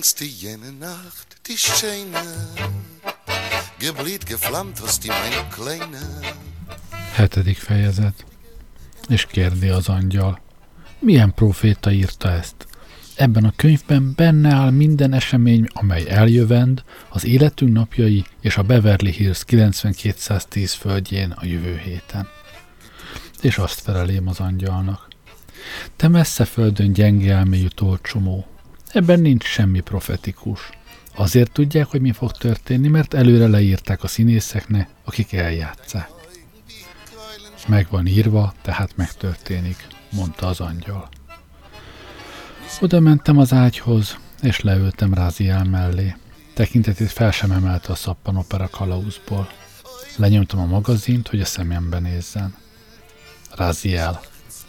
Gedenkst du jene Nacht, die schöne, geblít, geflammt hast die meine kleine. Hetedik fejezet. És kérdi az angyal. Milyen proféta írta ezt? Ebben a könyvben benne áll minden esemény, amely eljövend, az életünk napjai és a Beverly Hills 9210 földjén a jövő héten. És azt felelém az angyalnak. Te messze földön gyenge elmélyű tolcsomó. Ebben nincs semmi profetikus. Azért tudják, hogy mi fog történni, mert előre leírták a színészeknek, akik eljátszák. Meg van írva, tehát megtörténik, mondta az angyal. Oda mentem az ágyhoz, és leültem Ráziel mellé. Tekintetét fel sem emelte a szappan opera kalauzból. Lenyomtam a magazint, hogy a szemembe nézzen. Ráziel,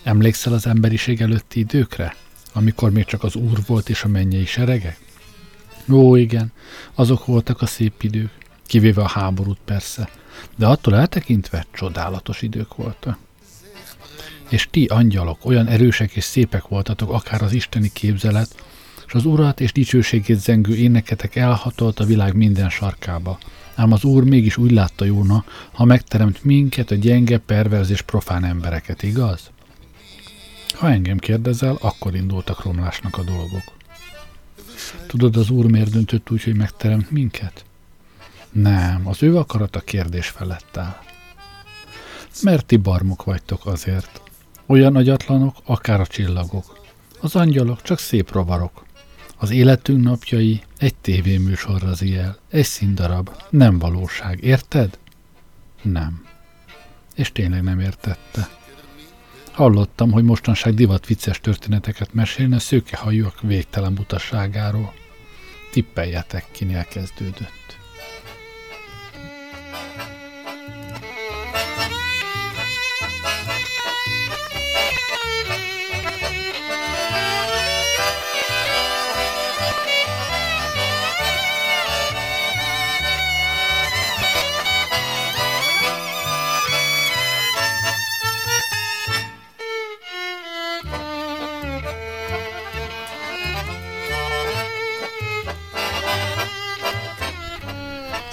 emlékszel az emberiség előtti időkre? Amikor még csak az úr volt és a mennyei serege? Ó, igen, azok voltak a szép idők, kivéve a háborút persze, de attól eltekintve csodálatos idők voltak és ti angyalok olyan erősek és szépek voltatok, akár az isteni képzelet, és az urat és dicsőségét zengő éneketek elhatolt a világ minden sarkába. Ám az Úr mégis úgy látta jóna, ha megteremt minket, a gyenge, perverz és profán embereket, igaz? Ha engem kérdezel, akkor indultak romlásnak a dolgok. Tudod, az Úr miért döntött úgy, hogy megteremt minket? Nem, az ő akarat a kérdés felett áll. Mert ti barmok vagytok azért. Olyan agyatlanok, akár a csillagok. Az angyalok csak szép rovarok. Az életünk napjai egy tévéműsor az el, egy színdarab, nem valóság, érted? Nem. És tényleg nem értette. Hallottam, hogy mostanság divat vicces történeteket mesélne szőkehajúak végtelen butaságáról. Tippeljetek, kinél kezdődött.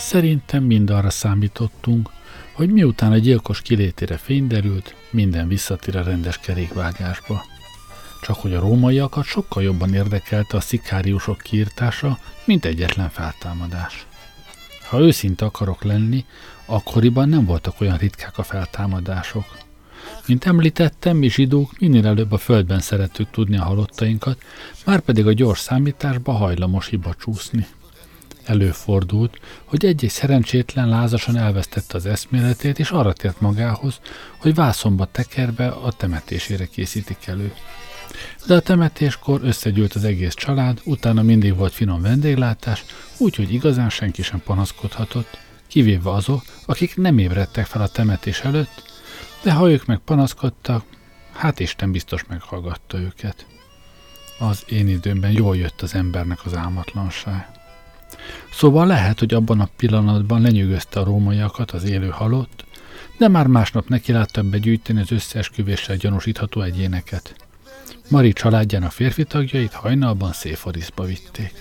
Szerintem mind arra számítottunk, hogy miután a gyilkos kilétére fény derült, minden visszatér a rendes kerékvágásba. Csak hogy a rómaiakat sokkal jobban érdekelte a szikáriusok kiirtása, mint egyetlen feltámadás. Ha őszinte akarok lenni, akkoriban nem voltak olyan ritkák a feltámadások. Mint említettem, mi zsidók minél előbb a földben szerettük tudni a halottainkat, már pedig a gyors számításba hajlamos hiba csúszni. Előfordult, hogy egy-egy szerencsétlen lázasan elvesztette az eszméletét, és arra tért magához, hogy vászomba tekerve a temetésére készítik elő. De a temetéskor összegyűlt az egész család, utána mindig volt finom vendéglátás, úgyhogy igazán senki sem panaszkodhatott, kivéve azok, akik nem ébredtek fel a temetés előtt, de ha ők meg panaszkodtak, hát Isten biztos meghallgatta őket. Az én időmben jól jött az embernek az álmatlanság. Szóval lehet, hogy abban a pillanatban lenyűgözte a rómaiakat az élő halott, de már másnap neki látta begyűjteni az összeesküvéssel gyanúsítható egyéneket. Mari családjának férfi tagjait hajnalban széfariszba vitték.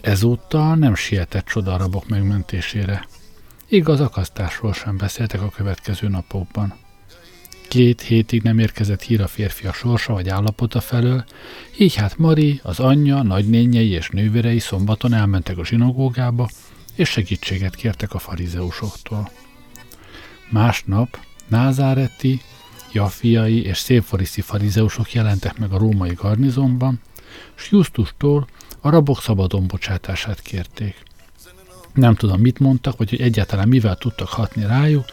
Ezúttal nem sietett csodarabok megmentésére. Igaz, akasztásról sem beszéltek a következő napokban. Két hétig nem érkezett hír a férfi a sorsa vagy állapota felől, így hát Mari, az anyja, nagynényei és nővérei szombaton elmentek a zsinagógába, és segítséget kértek a farizeusoktól. Másnap Názáreti, Jafiai és Szépfariszi farizeusok jelentek meg a római garnizonban, s Justustól a rabok szabadon bocsátását kérték. Nem tudom, mit mondtak, vagy hogy egyáltalán mivel tudtak hatni rájuk,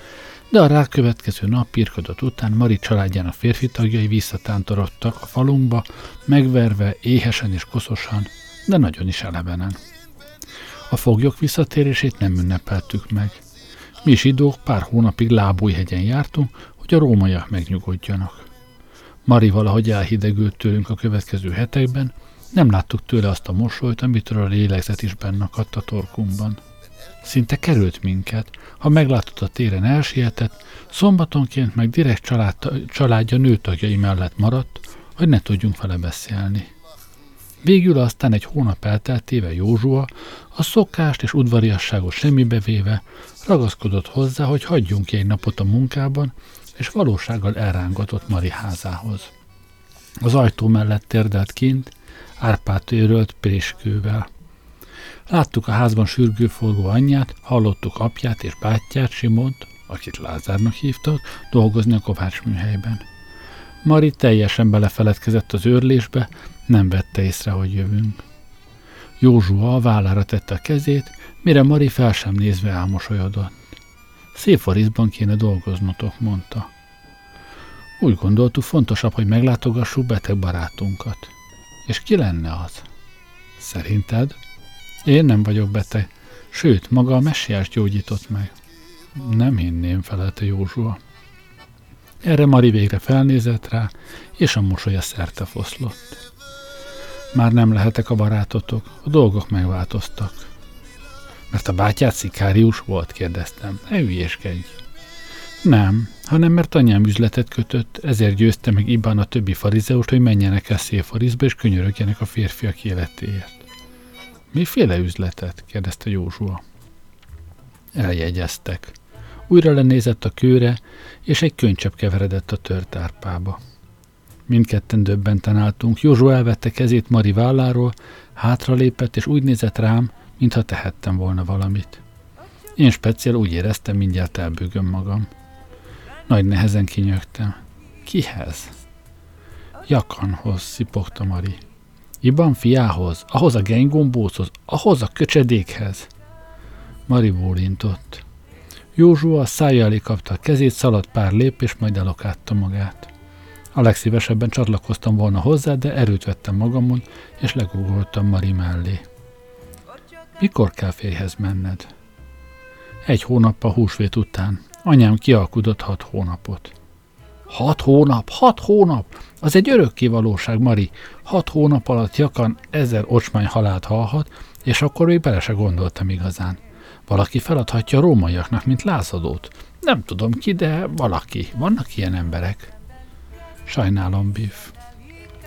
de a rákövetkező nap pirkodat után Mari családjának férfi tagjai visszatántorodtak a falunkba, megverve, éhesen és koszosan, de nagyon is elevenen. A foglyok visszatérését nem ünnepeltük meg. Mi zsidók pár hónapig Lábújhegyen jártunk, hogy a rómaiak megnyugodjanak. Mari valahogy elhidegült tőlünk a következő hetekben, nem láttuk tőle azt a mosolyt, amitől a lélegzet is bennakadt a torkunkban. Szinte került minket, ha meglátott a téren elsietett, szombatonként meg direkt család, családja nőtagjai mellett maradt, hogy ne tudjunk vele beszélni. Végül aztán egy hónap elteltéve Józsua, a szokást és udvariasságot semmibe véve, ragaszkodott hozzá, hogy hagyjunk ki egy napot a munkában, és valósággal elrángatott Mari házához. Az ajtó mellett térdelt kint, Árpát őrölt préskővel. Láttuk a házban sürgőforgó anyját, hallottuk apját és bátyját, Simont, akit Lázárnak hívtak, dolgozni a Kovács műhelyben. Mari teljesen belefeledkezett az őrlésbe, nem vette észre, hogy jövünk. Józsua a vállára tette a kezét, mire Mari fel sem nézve elmosolyodott. Szép kéne dolgoznotok, mondta. Úgy gondoltuk, fontosabb, hogy meglátogassuk beteg barátunkat. És ki lenne az? Szerinted? Én nem vagyok beteg. Sőt, maga a messiás gyógyított meg. Nem hinném, felelte Józsua. Erre Mari végre felnézett rá, és a mosolya szerte foszlott. Már nem lehetek a barátotok, a dolgok megváltoztak. Mert a bátyát szikárius volt, kérdeztem. Ne hülyéskedj. Nem, hanem mert anyám üzletet kötött, ezért győzte meg Ibán a többi farizeust, hogy menjenek el szélfarizba és könyörögjenek a férfiak életéért. Miféle üzletet? kérdezte Józsua. Eljegyeztek. Újra lenézett a kőre, és egy könycsepp keveredett a tört árpába. Mindketten döbbenten álltunk. Józsó elvette kezét Mari válláról, hátralépett, és úgy nézett rám, mintha tehettem volna valamit. Én speciál úgy éreztem, mindjárt elbőgöm magam. Nagy nehezen kinyögtem. Kihez? Jakanhoz, szipogta Mari. Iban fiához, ahhoz a gengombóchoz, ahhoz a köcsedékhez. Mari bólintott. Józsua a szája elé kapta a kezét, szaladt pár lép, és majd elokátta magát. A legszívesebben csatlakoztam volna hozzá, de erőt vettem magamon, és legugoltam Mari mellé. Mikor kell férjhez menned? Egy hónappal húsvét után. Anyám kialkudott hat hónapot. Hat hónap, hat hónap! Az egy örökké valóság, Mari. Hat hónap alatt jakan ezer ocsmány halált hallhat, és akkor még bele se gondoltam igazán. Valaki feladhatja a rómaiaknak, mint lázadót. Nem tudom ki, de valaki. Vannak ilyen emberek. Sajnálom, Biff.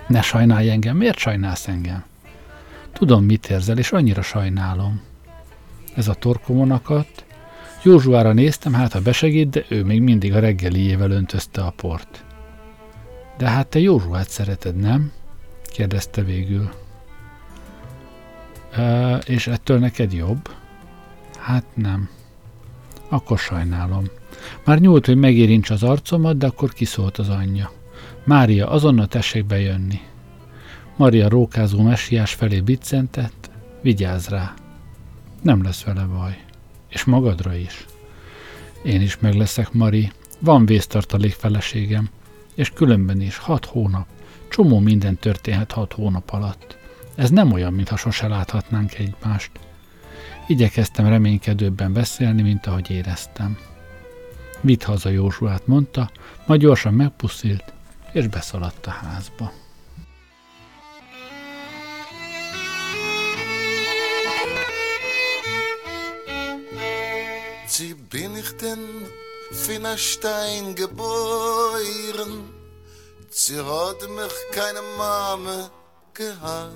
Ne sajnálj engem, miért sajnálsz engem? Tudom, mit érzel, és annyira sajnálom. Ez a torkomonakat. Józsuára néztem, hát ha besegít, de ő még mindig a reggeliével öntözte a port. De hát te Józsuát szereted, nem? kérdezte végül. E, és ettől neked jobb? Hát nem. Akkor sajnálom. Már nyúlt, hogy megérints az arcomat, de akkor kiszólt az anyja. Mária, azonnal tessék bejönni. Maria rókázó messiás felé biccentett, vigyázz rá. Nem lesz vele baj. És magadra is. Én is meg leszek, Mari. Van vésztartalék feleségem. És különben is hat hónap. Csomó minden történhet hat hónap alatt. Ez nem olyan, mintha sose láthatnánk egymást. Igyekeztem reménykedőbben beszélni, mint ahogy éreztem. Vidd haza Józsuát, mondta, majd gyorsan megpuszilt, és beszaladt a házba. Sie bin ich denn fin a Stein geboren, sie hat mich keine Mame gehad.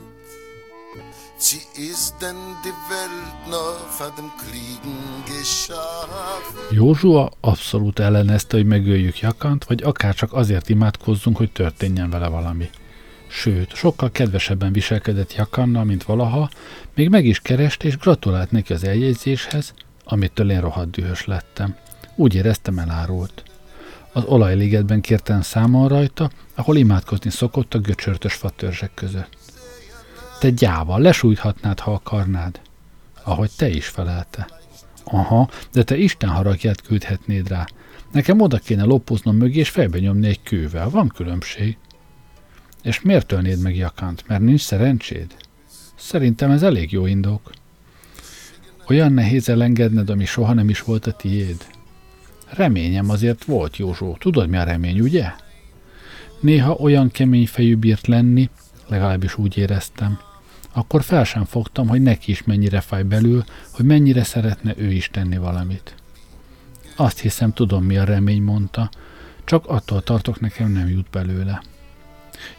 Sie ist denn die Welt noch von dem Kriegen geschaffen. Józsua abszolút ellenezte, hogy megöljük Jakant, vagy akár csak azért imádkozzunk, hogy történjen vele valami. Sőt, sokkal kedvesebben viselkedett Jakannal, mint valaha, még meg is kereste és gratulált neki az eljegyzéshez, amitől én rohadt dühös lettem. Úgy éreztem elárult. Az olajligetben kértem számon rajta, ahol imádkozni szokott a göcsörtös fatörzsek között. Te gyáva, lesújthatnád, ha akarnád. Ahogy te is felelte. Aha, de te Isten haragját küldhetnéd rá. Nekem oda kéne lopoznom mögé és fejbe nyomni egy kővel. Van különbség. És miért tölnéd meg Jakant? Mert nincs szerencséd? Szerintem ez elég jó indok. Olyan nehéz elengedned, ami soha nem is volt a tiéd. Reményem azért volt, Józsó. Tudod, mi a remény, ugye? Néha olyan kemény fejű bírt lenni, legalábbis úgy éreztem, akkor fel sem fogtam, hogy neki is mennyire fáj belül, hogy mennyire szeretne ő is tenni valamit. Azt hiszem, tudom, mi a remény, mondta, csak attól tartok, nekem nem jut belőle.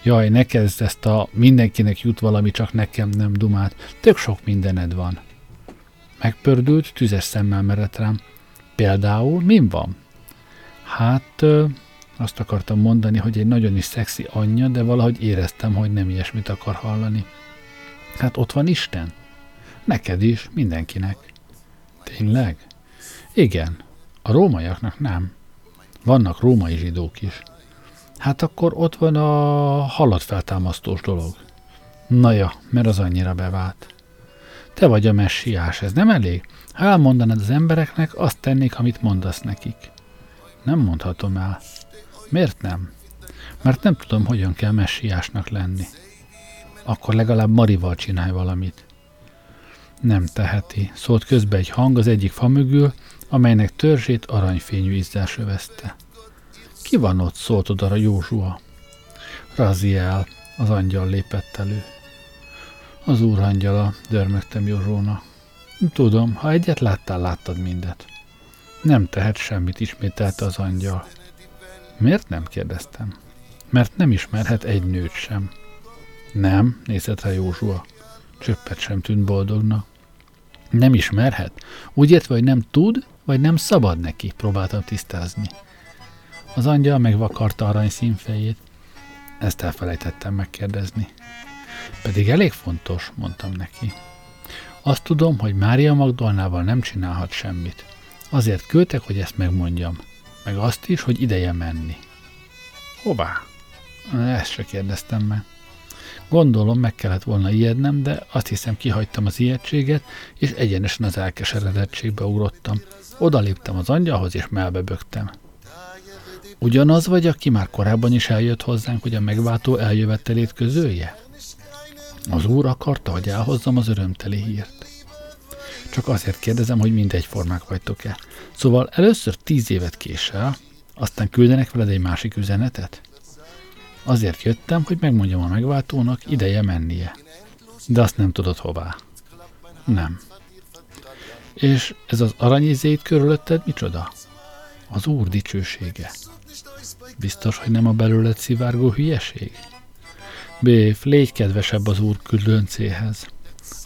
Jaj, ne kezd ezt a mindenkinek jut valami, csak nekem nem dumát. Tök sok mindened van. Megpördült, tüzes szemmel merett rám. Például, min van? Hát, azt akartam mondani, hogy egy nagyon is szexi anyja, de valahogy éreztem, hogy nem ilyesmit akar hallani. Hát ott van Isten. Neked is, mindenkinek. Tényleg? Igen. A rómaiaknak nem. Vannak római zsidók is. Hát akkor ott van a haladfeltámasztós dolog. Na ja, mert az annyira bevált. Te vagy a messiás, ez nem elég? Ha elmondanád az embereknek, azt tennék, amit mondasz nekik. Nem mondhatom el. Miért nem? Mert nem tudom, hogyan kell messiásnak lenni. Akkor legalább Marival csinálj valamit. Nem teheti, szólt közbe egy hang az egyik fa mögül, amelynek törzsét aranyfényű izzás övezte. Ki van ott, szólt oda Józsua. Raziel, az angyal lépett elő. Az úr angyala, dörmögtem Józsóna. Tudom, ha egyet láttál, láttad mindet. Nem tehet semmit, ismételte az angyal. Miért nem kérdeztem? Mert nem ismerhet egy nőt sem. Nem, nézett rá Józsua. Csöppet sem tűnt boldognak. Nem ismerhet? Úgy értve, hogy nem tud, vagy nem szabad neki, próbáltam tisztázni. Az angyal megvakarta arany színfejét. Ezt elfelejtettem megkérdezni. Pedig elég fontos, mondtam neki. Azt tudom, hogy Mária Magdolnával nem csinálhat semmit. Azért küldtek, hogy ezt megmondjam. Meg azt is, hogy ideje menni. Hová? Ezt se kérdeztem meg. Gondolom, meg kellett volna ijednem, de azt hiszem kihagytam az ijegységet, és egyenesen az elkeseredettségbe ugrottam. Oda léptem az angyalhoz, és melbebögtem. Ugyanaz vagy, aki már korábban is eljött hozzánk, hogy a megváltó eljövetelét közölje? Az úr akarta, hogy elhozzam az örömteli hírt. Csak azért kérdezem, hogy mindegyformák vagytok-e. Szóval először tíz évet késel, aztán küldenek veled egy másik üzenetet? Azért jöttem, hogy megmondjam a megváltónak, ideje mennie. De azt nem tudod hová. Nem. És ez az aranyizét körülötted micsoda? Az Úr dicsősége. Biztos, hogy nem a belőled szivárgó hülyeség? Béf, légy kedvesebb az úr különcéhez.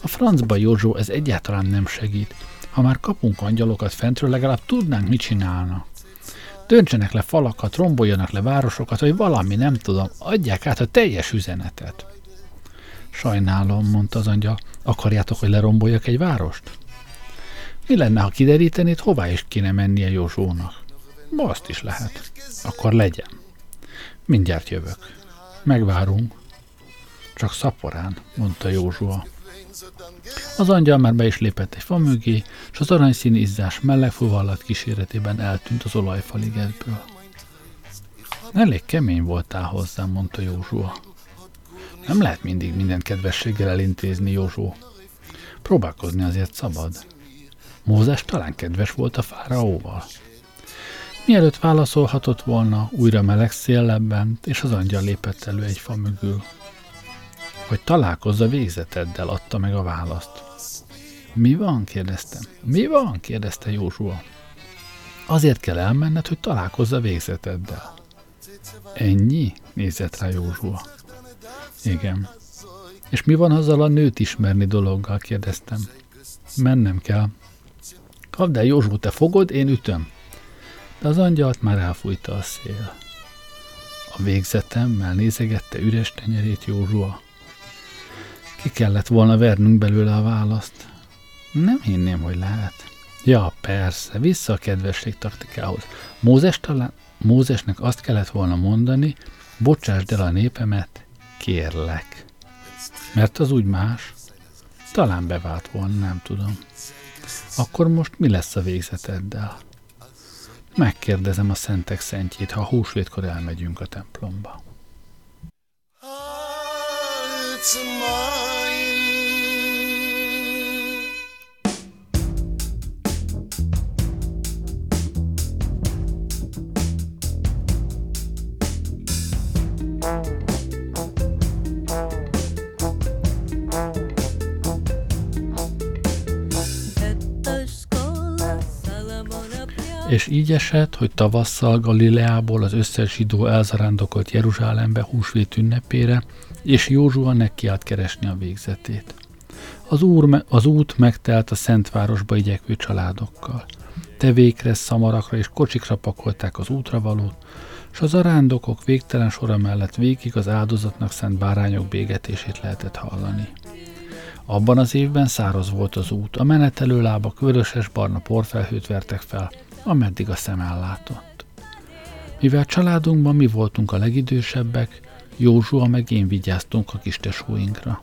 A francba, Józsó, ez egyáltalán nem segít. Ha már kapunk angyalokat fentről, legalább tudnánk, mit csinálna. Döntsenek le falakat, romboljanak le városokat, vagy valami, nem tudom, adják át a teljes üzenetet. Sajnálom, mondta az angyal, akarjátok, hogy leromboljak egy várost? Mi lenne, ha kiderítenéd, hová is kéne mennie Józsónak? Azt is lehet. Akkor legyen. Mindjárt jövök. Megvárunk. Csak szaporán, mondta Józsua. Az angyal már be is lépett egy fa mögé, és az aranyszíni izzás meleg fuvallat kíséretében eltűnt az olajfaligetből. Elég kemény voltál hozzám, mondta Józsua. Nem lehet mindig mindent kedvességgel elintézni, Józsó. Próbálkozni azért szabad. Mózes talán kedves volt a fáraóval. Mielőtt válaszolhatott volna, újra meleg szél lebbent, és az angyal lépett elő egy fa mögül hogy találkozza végzeteddel, adta meg a választ. Mi van? kérdeztem. Mi van? kérdezte Józsua. Azért kell elmenned, hogy találkozza végzeteddel. Ennyi? nézett rá Józsua. Igen. És mi van azzal a nőt ismerni dologgal? kérdeztem. Mennem kell. Kapd el, Józsó, te fogod, én ütöm. De az angyalt már elfújta a szél. A végzetemmel nézegette üres tenyerét Józsua. Ki kellett volna vernünk belőle a választ. Nem hinném, hogy lehet. Ja, persze, vissza a kedvesség taktikához. Mózes talán, Mózesnek azt kellett volna mondani, bocsásd el a népemet, kérlek. Mert az úgy más. Talán bevált volna, nem tudom. Akkor most mi lesz a végzeteddel? Megkérdezem a szentek szentjét, ha húsvétkor elmegyünk a templomba. És így esett, hogy tavasszal Galileából az összes zsidó elzarándokolt Jeruzsálembe húsvét ünnepére, és Józsua nekiállt keresni a végzetét. Az, úr, az út megtelt a Szentvárosba igyekvő családokkal. Tevékre, szamarakra és kocsikra pakolták az útravalót, és az arándokok végtelen sora mellett végig az áldozatnak szent bárányok bégetését lehetett hallani. Abban az évben száraz volt az út, a menetelő lábak vöröses-barna porfelhőt vertek fel, ameddig a szem ellátott. Mivel családunkban mi voltunk a legidősebbek, Józsua meg én vigyáztunk a kis tesóinkra.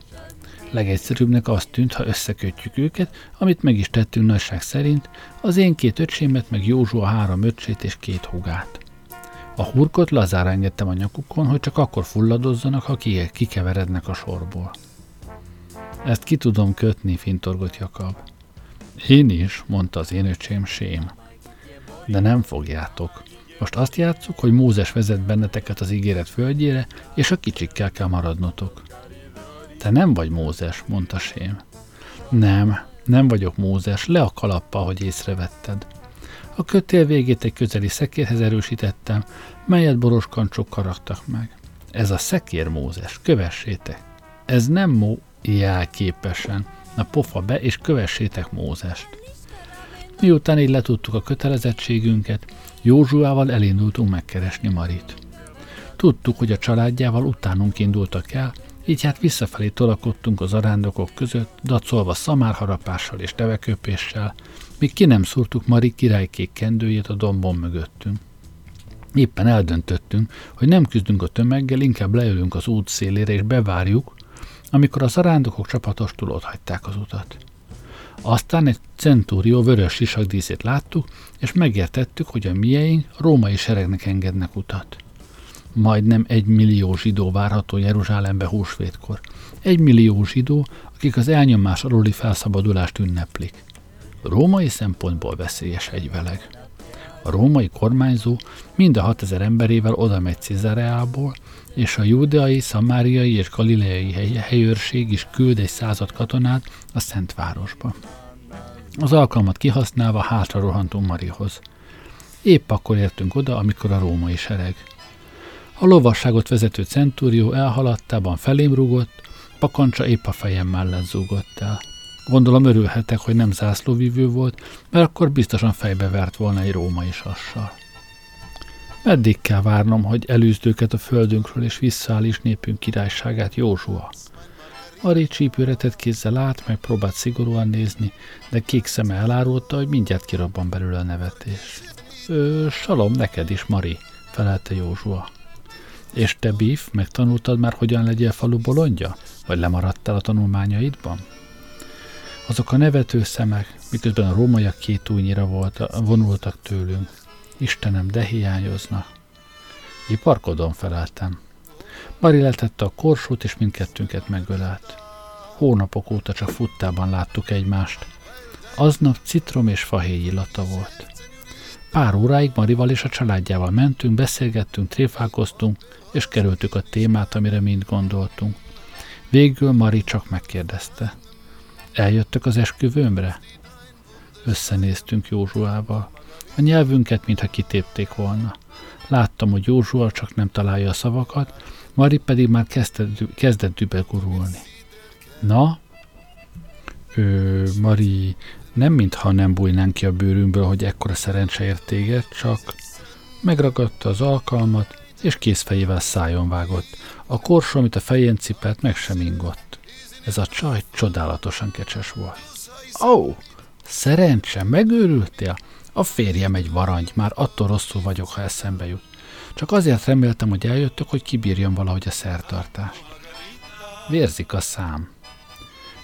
Legegyszerűbbnek azt tűnt, ha összekötjük őket, amit meg is tettünk nagyság szerint, az én két öcsémet, meg Józsua három öcsét és két hugát. A hurkot lazára engedtem a nyakukon, hogy csak akkor fulladozzanak, ha kikeverednek a sorból. Ezt ki tudom kötni, fintorgott Jakab. Én is, mondta az én öcsém Sém. De nem fogjátok. Most azt játszuk, hogy Mózes vezet benneteket az ígéret földjére, és a kicsikkel kell maradnotok. Te nem vagy Mózes, mondta Sém. Nem, nem vagyok Mózes, le a kalappa, hogy észrevetted. A kötél végét egy közeli szekérhez erősítettem, melyet boros kancsok karaktak meg. Ez a szekér Mózes, kövessétek. Ez nem mó jelképesen. Na pofa be, és kövessétek Mózest. Miután így letudtuk a kötelezettségünket, Józsuával elindultunk megkeresni Marit. Tudtuk, hogy a családjával utánunk indultak el, így hát visszafelé tolakodtunk az arándokok között, dacolva szamárharapással és teveköpéssel, míg ki nem szúrtuk Mari királykék kendőjét a dombon mögöttünk. Éppen eldöntöttünk, hogy nem küzdünk a tömeggel, inkább leülünk az út szélére és bevárjuk, amikor a zarándokok csapatostul ott hagyták az utat. Aztán egy centúrió vörös sisakdíszét láttuk, és megértettük, hogy a mieink római seregnek engednek utat. Majdnem egy millió zsidó várható Jeruzsálembe húsvétkor. Egy millió zsidó, akik az elnyomás aluli felszabadulást ünneplik. Római szempontból veszélyes egyveleg. A római kormányzó mind a 6000 emberével oda megy Cizareából, és a júdeai, szamáriai és galileai helyőrség is küld egy század katonát a Szentvárosba. Az alkalmat kihasználva hátra rohantunk Marihoz. Épp akkor értünk oda, amikor a római sereg. A lovasságot vezető centúrió elhaladtában felém rugott, pakancsa épp a fejem mellett zúgott el. Gondolom örülhetek, hogy nem zászlóvívő volt, mert akkor biztosan fejbe vert volna egy római sassal. Meddig kell várnom, hogy elűzd őket a földünkről, és visszaállíts népünk királyságát, Józsua? Ari csípőretet kézzel át, meg próbált szigorúan nézni, de kék szeme elárulta, hogy mindjárt kirabban belőle a nevetés. Ö, salom neked is, Mari, felelte Józsua. És te, Bif, megtanultad már, hogyan legyél falu bolondja? Vagy lemaradtál a tanulmányaidban? Azok a nevető szemek, miközben a rómaiak két újnyira volt, vonultak tőlünk. Istenem, de hiányozna. Iparkodom, feleltem. Mari letette a korsót, és mindkettőnket megölelt. Hónapok óta csak futtában láttuk egymást. Aznap citrom és fahéj illata volt. Pár óráig Marival és a családjával mentünk, beszélgettünk, tréfálkoztunk, és kerültük a témát, amire mind gondoltunk. Végül Mari csak megkérdezte. Eljöttök az esküvőmre? Összenéztünk Józsuával. A nyelvünket, mintha kitépték volna. Láttam, hogy Józsua csak nem találja a szavakat, Mari pedig már kezdett, kezdett dübe gurulni. Na? Ő, Mari, nem mintha nem bújnánk ki a bőrünkből, hogy ekkora szerencse ért téged, csak megragadta az alkalmat, és kézfejével szájon vágott. A korsó, amit a fején cipelt, meg sem ingott. Ez a csaj csodálatosan kecses volt. Ó, oh, szerencse, megőrültél? A férjem egy varangy, már attól rosszul vagyok, ha eszembe jut. Csak azért reméltem, hogy eljöttök, hogy kibírjam valahogy a szertartást. Vérzik a szám.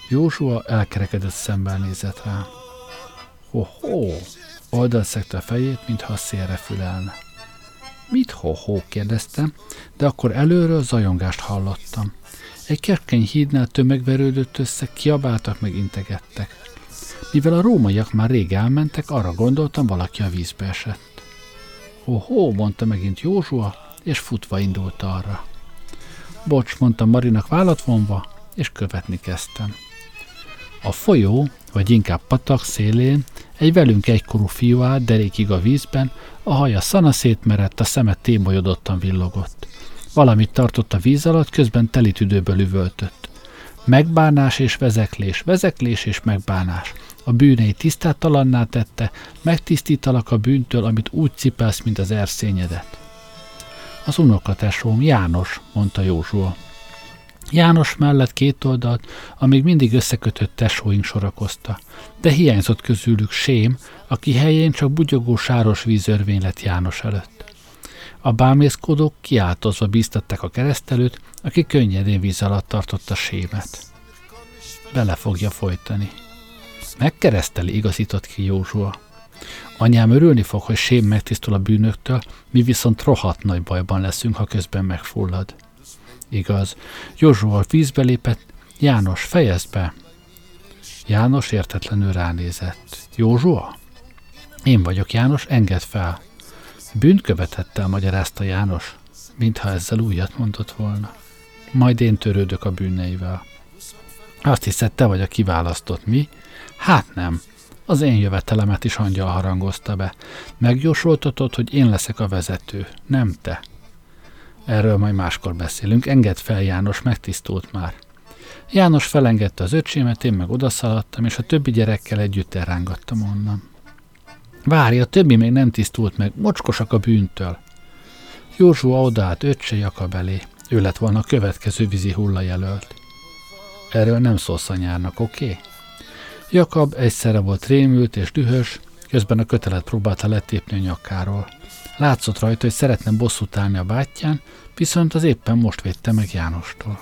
Józsua elkerekedett szemben nézett rá. Ho-ho! Oldalt szekte a fejét, mintha a szélre fülelne. Mit ho-ho? kérdeztem, de akkor előről zajongást hallottam. Egy keskeny hídnál tömeg verődött össze, kiabáltak meg integettek. Mivel a rómaiak már rég elmentek, arra gondoltam, valaki a vízbe esett. Ho-ho, mondta megint Józsua, és futva indult arra. Bocs, mondta Marinak vállat vonva, és követni kezdtem. A folyó, vagy inkább patak szélén Egy velünk egykorú fiú állt derékig a vízben, a haja szana szétmerett, a szeme tébolyodottan villogott. Valamit tartott a víz alatt, közben telitüdőből üvöltött. Megbánás és vezeklés, vezeklés és megbánás. A bűnei tisztátalanná tette, megtisztítalak a bűntől, amit úgy cipelsz, mint az erszényedet. Az unokatesóm János, mondta Józsua. János mellett két oldalt, amíg mindig összekötött tesóink sorakozta, de hiányzott közülük Sém, aki helyén csak bugyogó sáros vízörvény lett János előtt. A bámészkodók kiáltozva bíztatták a keresztelőt, aki könnyedén víz alatt tartotta Sémet. Bele fogja folytani. Megkereszteli, igazított ki Józsua. Anyám örülni fog, hogy Sém megtisztul a bűnöktől, mi viszont rohadt nagy bajban leszünk, ha közben megfullad. Igaz. Józsua vízbe lépett. János, fejezd be! János értetlenül ránézett. Józsua? Én vagyok János, engedd fel. Bűnt követette, magyarázta János, mintha ezzel újat mondott volna. Majd én törődök a bűneivel. Azt hiszed, te vagy a kiválasztott, mi? Hát nem. Az én jövetelemet is angyal harangozta be. Megjósoltatod, hogy én leszek a vezető, nem te. Erről majd máskor beszélünk. Engedd fel, János, megtisztult már. János felengedte az öcsémet, én meg odaszaladtam, és a többi gyerekkel együtt elrángattam onnan. Várj, a többi még nem tisztult meg, mocskosak a bűntől. Józsua odaállt öccse Jakab elé. Ő lett volna a következő vízi hullajelölt. Erről nem szólsz anyárnak, oké? Okay? Jakab egyszerre volt rémült és dühös, közben a kötelet próbálta letépni a nyakáról. Látszott rajta, hogy szeretne bosszút állni a bátyján, viszont az éppen most védte meg Jánostól.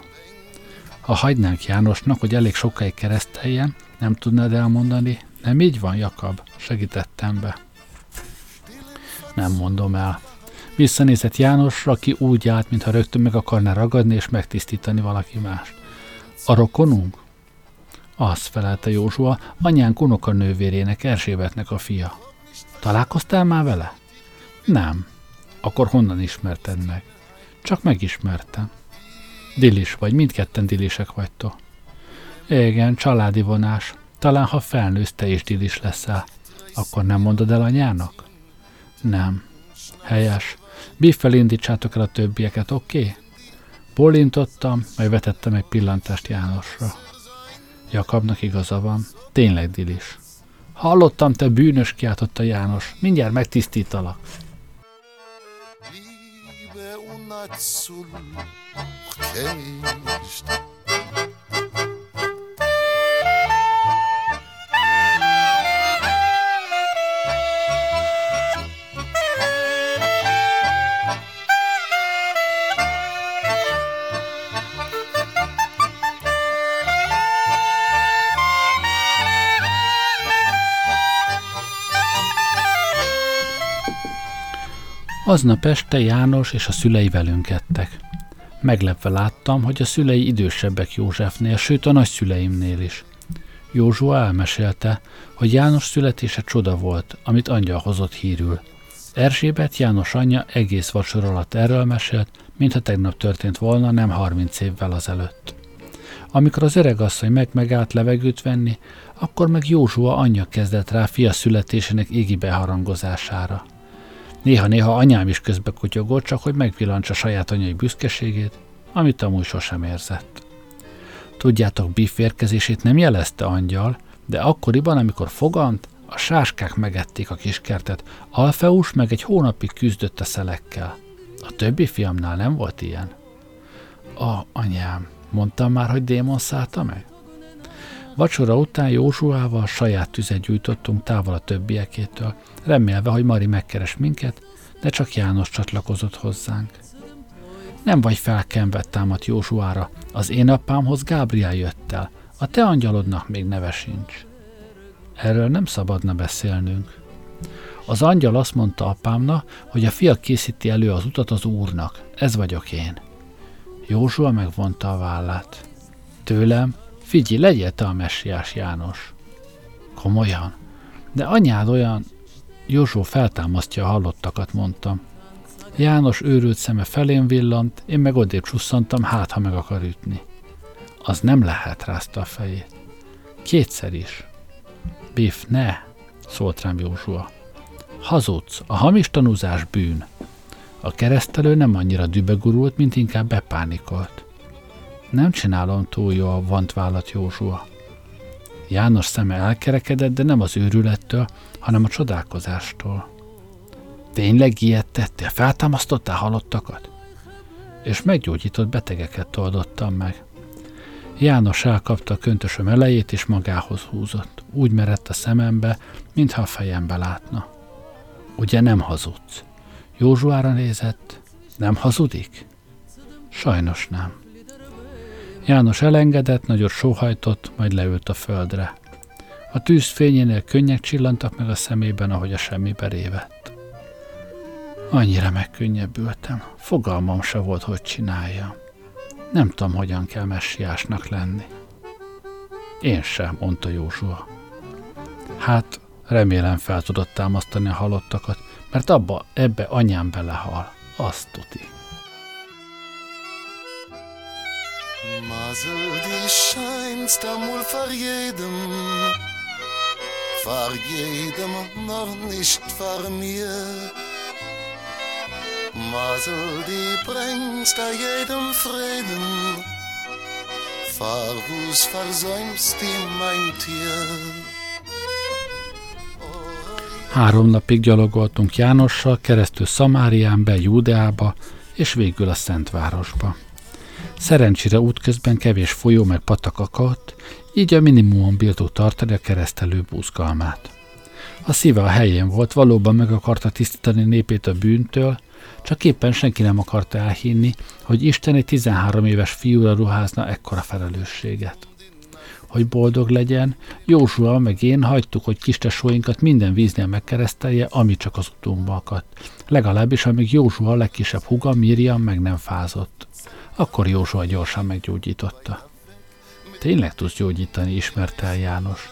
Ha hagynánk Jánosnak, hogy elég sokáig kereszteljen, nem tudnád elmondani, nem így van, Jakab, segítettem be. Nem mondom el. Visszanézett Jánosra, aki úgy állt, mintha rögtön meg akarná ragadni és megtisztítani valaki mást. A rokonunk? Az felelte Józsua, anyánk unokanővérének, Erzsébetnek a fia. Találkoztál már vele? Nem. Akkor honnan ismerted meg? Csak megismertem. Dilis vagy, mindketten dilisek vagytok. Igen, családi vonás. Talán ha felnősz, te is dilis leszel. Akkor nem mondod el anyának? Nem. Helyes. Biffel indítsátok el a többieket, oké? Okay? Polintottam, majd vetettem egy pillantást Jánosra. Jakabnak igaza van. Tényleg dilis. Hallottam, te bűnös, kiáltotta János. Mindjárt megtisztítalak. Sul Aznap este János és a szülei velünk ettek. Meglepve láttam, hogy a szülei idősebbek Józsefnél, sőt a nagyszüleimnél is. Józsua elmesélte, hogy János születése csoda volt, amit angyal hozott hírül. Erzsébet János anyja egész vacsor alatt erről mesélt, mintha tegnap történt volna, nem harminc évvel azelőtt. Amikor az öregasszony meg megállt levegőt venni, akkor meg Józsua anyja kezdett rá fia születésének égi beharangozására. Néha-néha anyám is közbe kutyogott, csak hogy megvillantsa saját anyai büszkeségét, amit amúgy sosem érzett. Tudjátok, Biff érkezését nem jelezte angyal, de akkoriban, amikor fogant, a sáskák megették a kiskertet, Alfeus meg egy hónapig küzdött a szelekkel. A többi fiamnál nem volt ilyen. A anyám, mondtam már, hogy démon szállta meg? Vacsora után Józsuával saját tüzet gyújtottunk távol a többiekétől, remélve, hogy Mari megkeres minket, de csak János csatlakozott hozzánk. Nem vagy felkenve támadt Józsuára, az én apámhoz Gábriel jött el, a te angyalodnak még neve sincs. Erről nem szabadna beszélnünk. Az angyal azt mondta apámna, hogy a fia készíti elő az utat az úrnak. Ez vagyok én. Józsua megvonta a vállát. Tőlem Figyelj, legyél te a messiás János. Komolyan? De anyád olyan... Józsó feltámasztja a hallottakat, mondtam. János őrült szeme felén villant, én meg odébb csusszantam, hát ha meg akar ütni. Az nem lehet, rázta a fejét. Kétszer is. Biff, ne! szólt rám Józsua. Hazudsz, a hamis tanúzás bűn. A keresztelő nem annyira dübegurult, mint inkább bepánikolt. Nem csinálom túl jó a vant vállat Józsua. János szeme elkerekedett, de nem az őrülettől, hanem a csodálkozástól. Tényleg ilyet tettél? Feltámasztottál halottakat? És meggyógyított betegeket toldottam meg. János elkapta a köntösöm elejét, és magához húzott. Úgy merett a szemembe, mintha a fejembe látna. Ugye nem hazudsz? Józsuára nézett. Nem hazudik? Sajnos nem. János elengedett, nagyot sóhajtott, majd leült a földre. A tűz fényénél könnyek csillantak meg a szemében, ahogy a semmibe révett. Annyira megkönnyebbültem. Fogalmam se volt, hogy csinálja. Nem tudom, hogyan kell messiásnak lenni. Én sem, mondta Józsua. Hát, remélem fel tudod támasztani a halottakat, mert abba, ebbe anyám belehal. Azt tuti. Mazel die scheinst amul vor jedem, vor jedem, noch nicht vor mir. Mazel die bringst a jedem Frieden, vor wo's versäumst die mein Tier. Három napig gyalogoltunk Jánossal keresztül Szamárián be Júdeába, és végül a Szentvárosba. Szerencsére útközben kevés folyó meg patak akadt, így a minimumon bírtuk tartani a keresztelő búzgalmát. A szíve a helyén volt, valóban meg akarta tisztítani népét a bűntől, csak éppen senki nem akarta elhinni, hogy Isten egy 13 éves fiúra ruházna ekkora felelősséget. Hogy boldog legyen, Józsua meg én hagytuk, hogy kistesóinkat minden víznél megkeresztelje, ami csak az utunkba akadt. Legalábbis, amíg Józsua legkisebb huga, Miriam meg nem fázott. Akkor Józsua gyorsan meggyógyította. Tényleg tudsz gyógyítani, ismerte el János.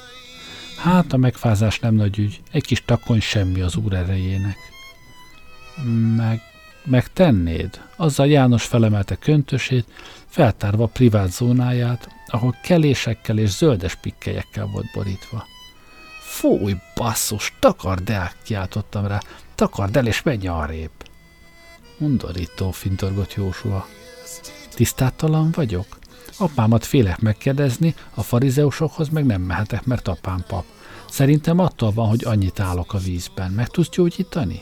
Hát a megfázás nem nagy ügy, egy kis takony semmi az úr erejének. Meg, megtennéd? Azzal János felemelte köntösét, feltárva a privát zónáját, ahol kelésekkel és zöldes pikkelyekkel volt borítva. Fúj, basszus, takard el, kiáltottam rá, takard el és menj arrébb. Undorító, fintorgott Jósua. Tisztátalan vagyok? Apámat félek megkérdezni, a farizeusokhoz meg nem mehetek, mert apám pap. Szerintem attól van, hogy annyit állok a vízben. Meg tudsz gyógyítani?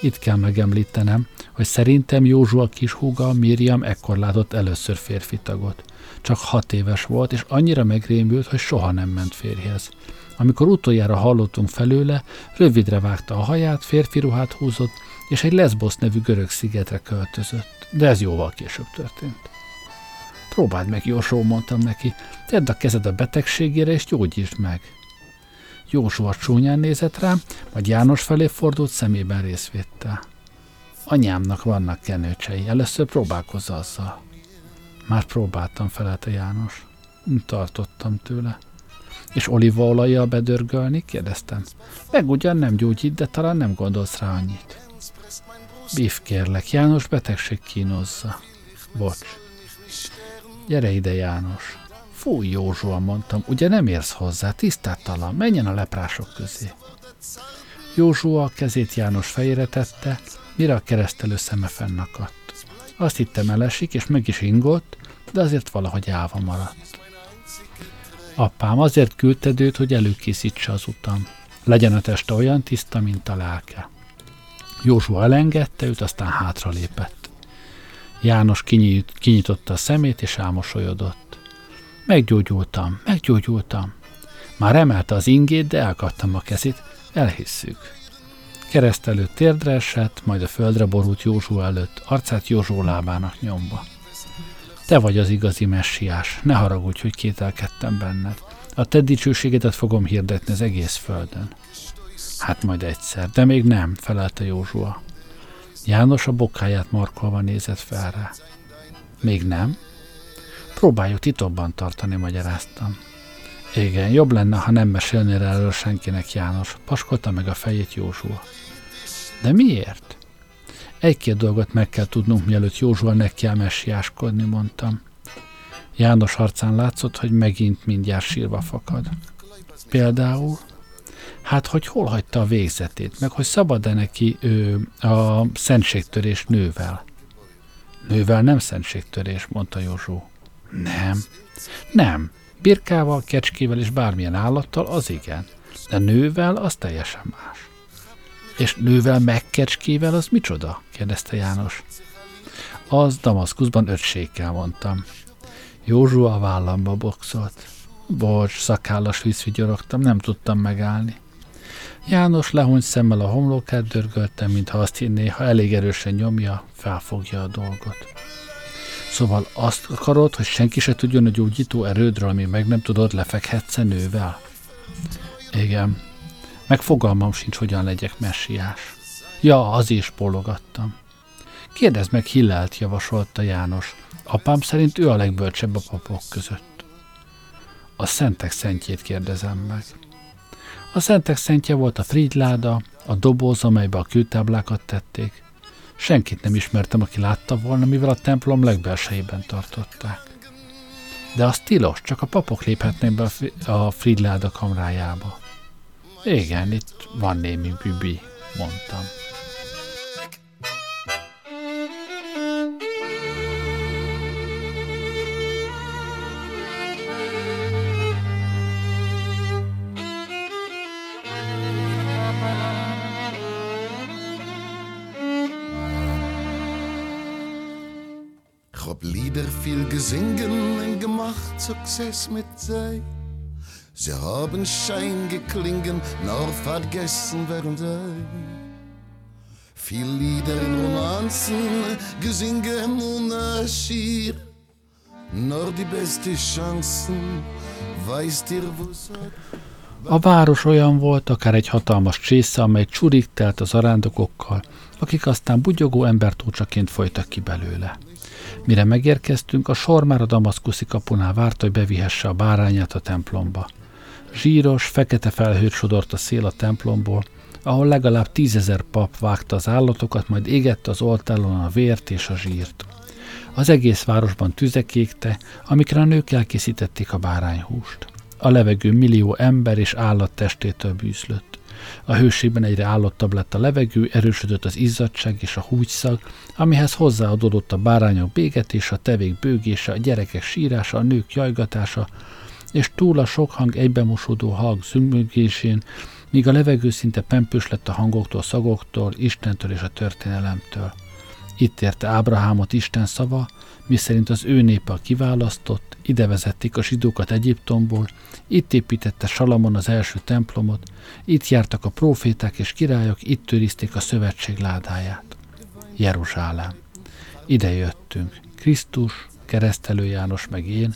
Itt kell megemlítenem, hogy szerintem Józsua húga, Miriam ekkor látott először férfi tagot. Csak hat éves volt, és annyira megrémült, hogy soha nem ment férjhez. Amikor utoljára hallottunk felőle, rövidre vágta a haját, férfi ruhát húzott, és egy Lesbos nevű görög szigetre költözött. De ez jóval később történt. Próbáld meg, Jósó, mondtam neki, tedd a kezed a betegségére, és gyógyítsd meg. Józsua csúnyán nézett rám, majd János felé fordult szemében részvéttel. Anyámnak vannak kenőcsei, először próbálkozz azzal. Már próbáltam, felelte János. Tartottam tőle. És olívaolajjal bedörgölni? kérdeztem. Meg ugyan nem gyógyít, de talán nem gondolsz rá annyit. Bív kérlek, János betegség kínozza. Bocs. Gyere ide, János. Fúj, Józsua, mondtam, ugye nem érsz hozzá, tisztátalan, menjen a leprások közé. Józsua a kezét János fejére tette, mire a keresztelő szeme fennakadt. Azt hittem elesik, és meg is ingott, de azért valahogy állva maradt. Apám azért küldted őt, hogy előkészítse az utam. Legyen a teste olyan tiszta, mint a lelke. Józsua elengedte őt, aztán hátra lépett. János kinyit, kinyitotta a szemét, és elmosolyodott. Meggyógyultam, meggyógyultam. Már emelte az ingét, de elkaptam a kezét. Elhisszük. Kereszt előtt térdre esett, majd a földre borult Józsua előtt, arcát Józsó lábának nyomba. Te vagy az igazi messiás, ne haragudj, hogy kételkedtem benned. A te dicsőségedet fogom hirdetni az egész földön. Hát majd egyszer, de még nem, felelte Józsua. János a bokáját markolva nézett fel rá. Még nem? Próbáljuk titokban tartani, magyaráztam. Igen, jobb lenne, ha nem mesélnél erről senkinek, János. Paskolta meg a fejét Józsua. De miért? Egy-két dolgot meg kell tudnunk, mielőtt Józsua ne kell messiáskodni, mondtam. János arcán látszott, hogy megint mindjárt sírva fakad. Például Hát, hogy hol hagyta a végzetét, meg hogy szabad-e neki ő, a szentségtörés nővel. Nővel nem szentségtörés, mondta Józsó. Nem. Nem. Birkával, kecskével és bármilyen állattal az igen. De nővel az teljesen más. És nővel meg kecskével az micsoda? kérdezte János. Az Damaszkuszban ötségkel mondtam. Józsu a vállamba boxolt. Bocs, szakállas vízvigyorogtam, nem tudtam megállni. János lehúny szemmel a homlokát dörgölte, mintha azt hinné, ha elég erősen nyomja, felfogja a dolgot. Szóval azt akarod, hogy senki se tudjon a gyógyító erődről, ami meg nem tudod, lefekhetsz nővel? Igen. Meg fogalmam sincs, hogyan legyek messiás. Ja, az is bólogattam. Kérdezd meg Hillelt, javasolta János. Apám szerint ő a legbölcsebb a papok között. A szentek szentjét kérdezem meg. A szentek szentje volt a frigláda, a doboz, amelybe a kőtáblákat tették. Senkit nem ismertem, aki látta volna, mivel a templom legbelsejében tartották. De az tilos, csak a papok léphetnek be a frigláda kamrájába. Igen, itt van némi bübi, mondtam. Gesingen und gemacht Success mit sei. Sie haben Schein geklingen, nur vergessen werden sei. Viel Lieder in Romanzen, gesingen und schier. Nur die beste Chancen, weißt ihr, wo A város olyan volt, akár egy hatalmas csésze, amely csurig telt az arándokokkal, akik aztán bugyogó embertócsaként folytak ki belőle. Mire megérkeztünk, a sor már a damaszkuszi kapunál várta, hogy bevihesse a bárányát a templomba. Zsíros, fekete felhőt sodort a szél a templomból, ahol legalább tízezer pap vágta az állatokat, majd égette az oltáron a vért és a zsírt. Az egész városban tüzek égte, amikre a nők elkészítették a bárányhúst. A levegő millió ember és állat testétől bűzlött. A hőségben egyre állottabb lett a levegő, erősödött az izzadság és a húgyszag, amihez hozzáadódott a bárányok bégetése, a tevék bőgése, a gyerekek sírása, a nők jajgatása, és túl a sok hang egybemosódó hang zümmögésén, míg a levegő szinte pempős lett a hangoktól, szagoktól, Istentől és a történelemtől. Itt érte Ábrahámot Isten szava, miszerint az ő népe a kiválasztott, ide vezették a zsidókat Egyiptomból, itt építette Salamon az első templomot, itt jártak a proféták és királyok, itt őrizték a szövetség ládáját. Jeruzsálem. Ide jöttünk. Krisztus, keresztelő János meg én,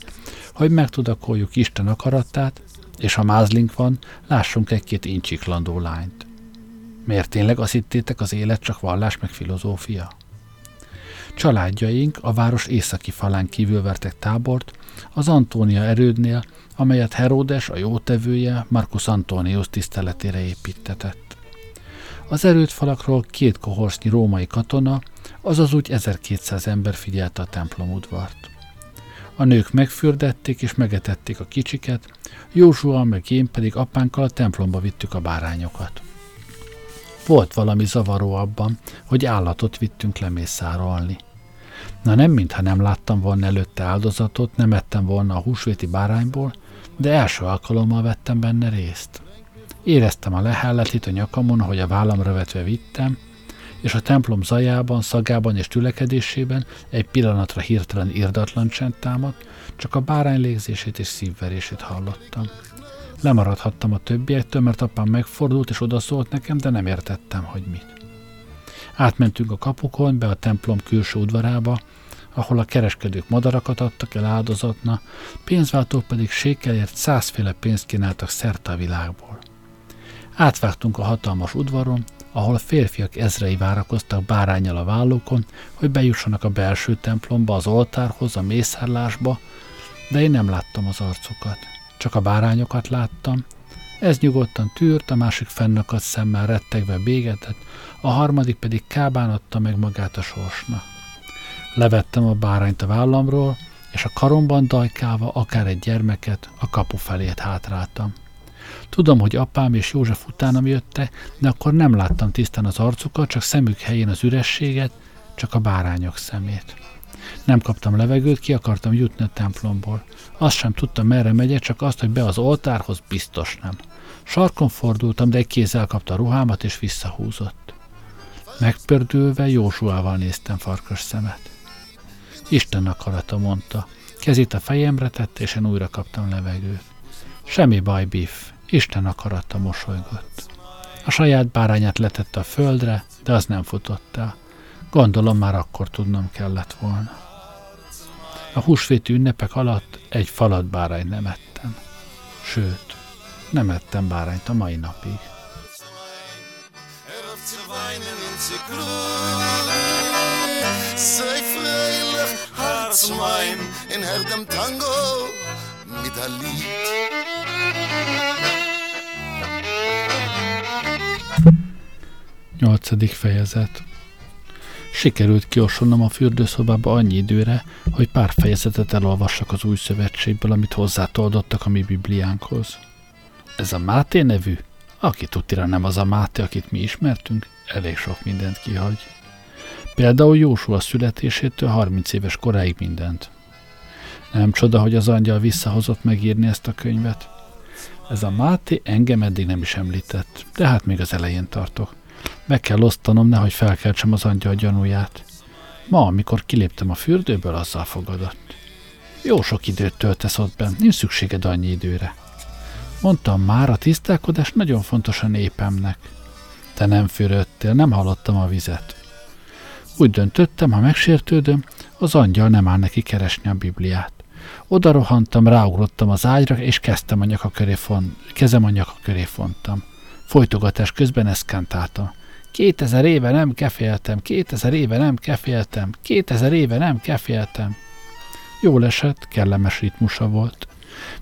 hogy megtudakoljuk Isten akaratát, és ha mázlink van, lássunk egy-két incsiklandó lányt. Miért tényleg azt hittétek az élet csak vallás meg filozófia? Családjaink a város északi falán kívül vertek tábort, az Antónia erődnél, amelyet Heródes, a jótevője, Marcus Antonius tiszteletére építetett. Az erődfalakról két kohorsznyi római katona, azaz úgy 1200 ember figyelte a templom udvart. A nők megfürdették és megetették a kicsiket, Józsua meg én pedig apánkkal a templomba vittük a bárányokat. Volt valami zavaró abban, hogy állatot vittünk lemészárolni. Na nem, mintha nem láttam volna előtte áldozatot, nem ettem volna a húsvéti bárányból, de első alkalommal vettem benne részt. Éreztem a lehelletit a nyakamon, ahogy a vállamra vetve vittem, és a templom zajában, szagában és tülekedésében egy pillanatra hirtelen irdatlan csend támadt, csak a bárány légzését és szívverését hallottam. Lemaradhattam a többiektől, mert apám megfordult és odaszólt nekem, de nem értettem, hogy mit. Átmentünk a kapukon, be a templom külső udvarába, ahol a kereskedők madarakat adtak el áldozatna, pénzváltók pedig sékelért százféle pénzt kínáltak szerte a világból. Átvágtunk a hatalmas udvaron, ahol férfiak ezrei várakoztak bárányjal a vállókon, hogy bejussanak a belső templomba, az oltárhoz, a mészárlásba, de én nem láttam az arcukat. Csak a bárányokat láttam. Ez nyugodtan tűrt, a másik fennakadt szemmel rettegve bégetett, a harmadik pedig kábán adta meg magát a sorsnak. Levettem a bárányt a vállamról, és a karomban dajkálva akár egy gyermeket a kapu felét hátráltam. Tudom, hogy apám és József utánam jöttek, de akkor nem láttam tisztán az arcukat, csak szemük helyén az ürességet, csak a bárányok szemét. Nem kaptam levegőt, ki akartam jutni a templomból. Azt sem tudtam, merre megyek, csak azt, hogy be az oltárhoz biztos nem. Sarkon fordultam, de egy kéz elkapta a ruhámat és visszahúzott. Megpördülve Józsuával néztem farkas szemet. Isten akarata, mondta. Kezét a fejemre tette, és én újra kaptam levegőt. Semmi baj, Biff. Isten akarata mosolygott. A saját bárányát letette a földre, de az nem futott el. Gondolom már akkor tudnom kellett volna. A húsvéti ünnepek alatt egy falat bárány nem ettem. Sőt, nem ettem bárányt a mai napig. Sei freilich, Herz mein, in herdem Tango, mit a. Nyolcadik fejezet Sikerült kiosolnom a fürdőszobába annyi időre, hogy pár fejezetet elolvassak az új szövetségből, amit hozzátoldottak a mi bibliánkhoz. Ez a Máté nevű? Aki tudtira nem az a Máté, akit mi ismertünk, elég sok mindent kihagy. Például Jósua születésétől 30 éves koráig mindent. Nem csoda, hogy az angyal visszahozott megírni ezt a könyvet. Ez a Máté engem eddig nem is említett, de hát még az elején tartok. Meg kell osztanom, nehogy felkeltsem az angyal gyanúját. Ma, amikor kiléptem a fürdőből, azzal fogadott. Jó sok időt töltesz ott benn, nincs szükséged annyi időre. Mondtam már, a tisztálkodás nagyon fontos a népemnek. Te nem fürödtél, nem hallottam a vizet. Úgy döntöttem, ha megsértődöm, az angyal nem áll neki keresni a Bibliát. Oda rohantam, ráugrottam az ágyra, és kezdtem a nyaka köré font, kezem a nyaka köré fontam. Folytogatás közben eszkentáltam. Kétezer éve nem keféltem, kétezer éve nem keféltem, kétezer éve nem keféltem. Jól esett, kellemes ritmusa volt.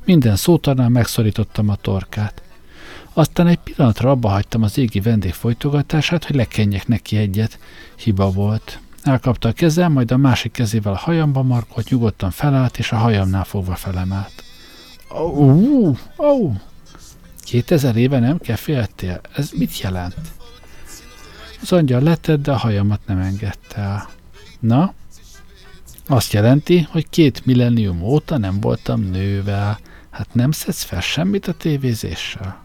Minden szótarnál megszorítottam a torkát. Aztán egy pillanatra abba hagytam az égi vendég folytogatását, hogy lekenjek neki egyet. Hiba volt. Elkapta a kezem, majd a másik kezével a hajamba markolt, nyugodtan felállt, és a hajamnál fogva felemelt. Ó, oh, 2000 éve nem keféltél? Ez mit jelent? Az angyal letett, de a hajamat nem engedte el. Na? Azt jelenti, hogy két millennium óta nem voltam nővel. Hát nem szedsz fel semmit a tévézéssel?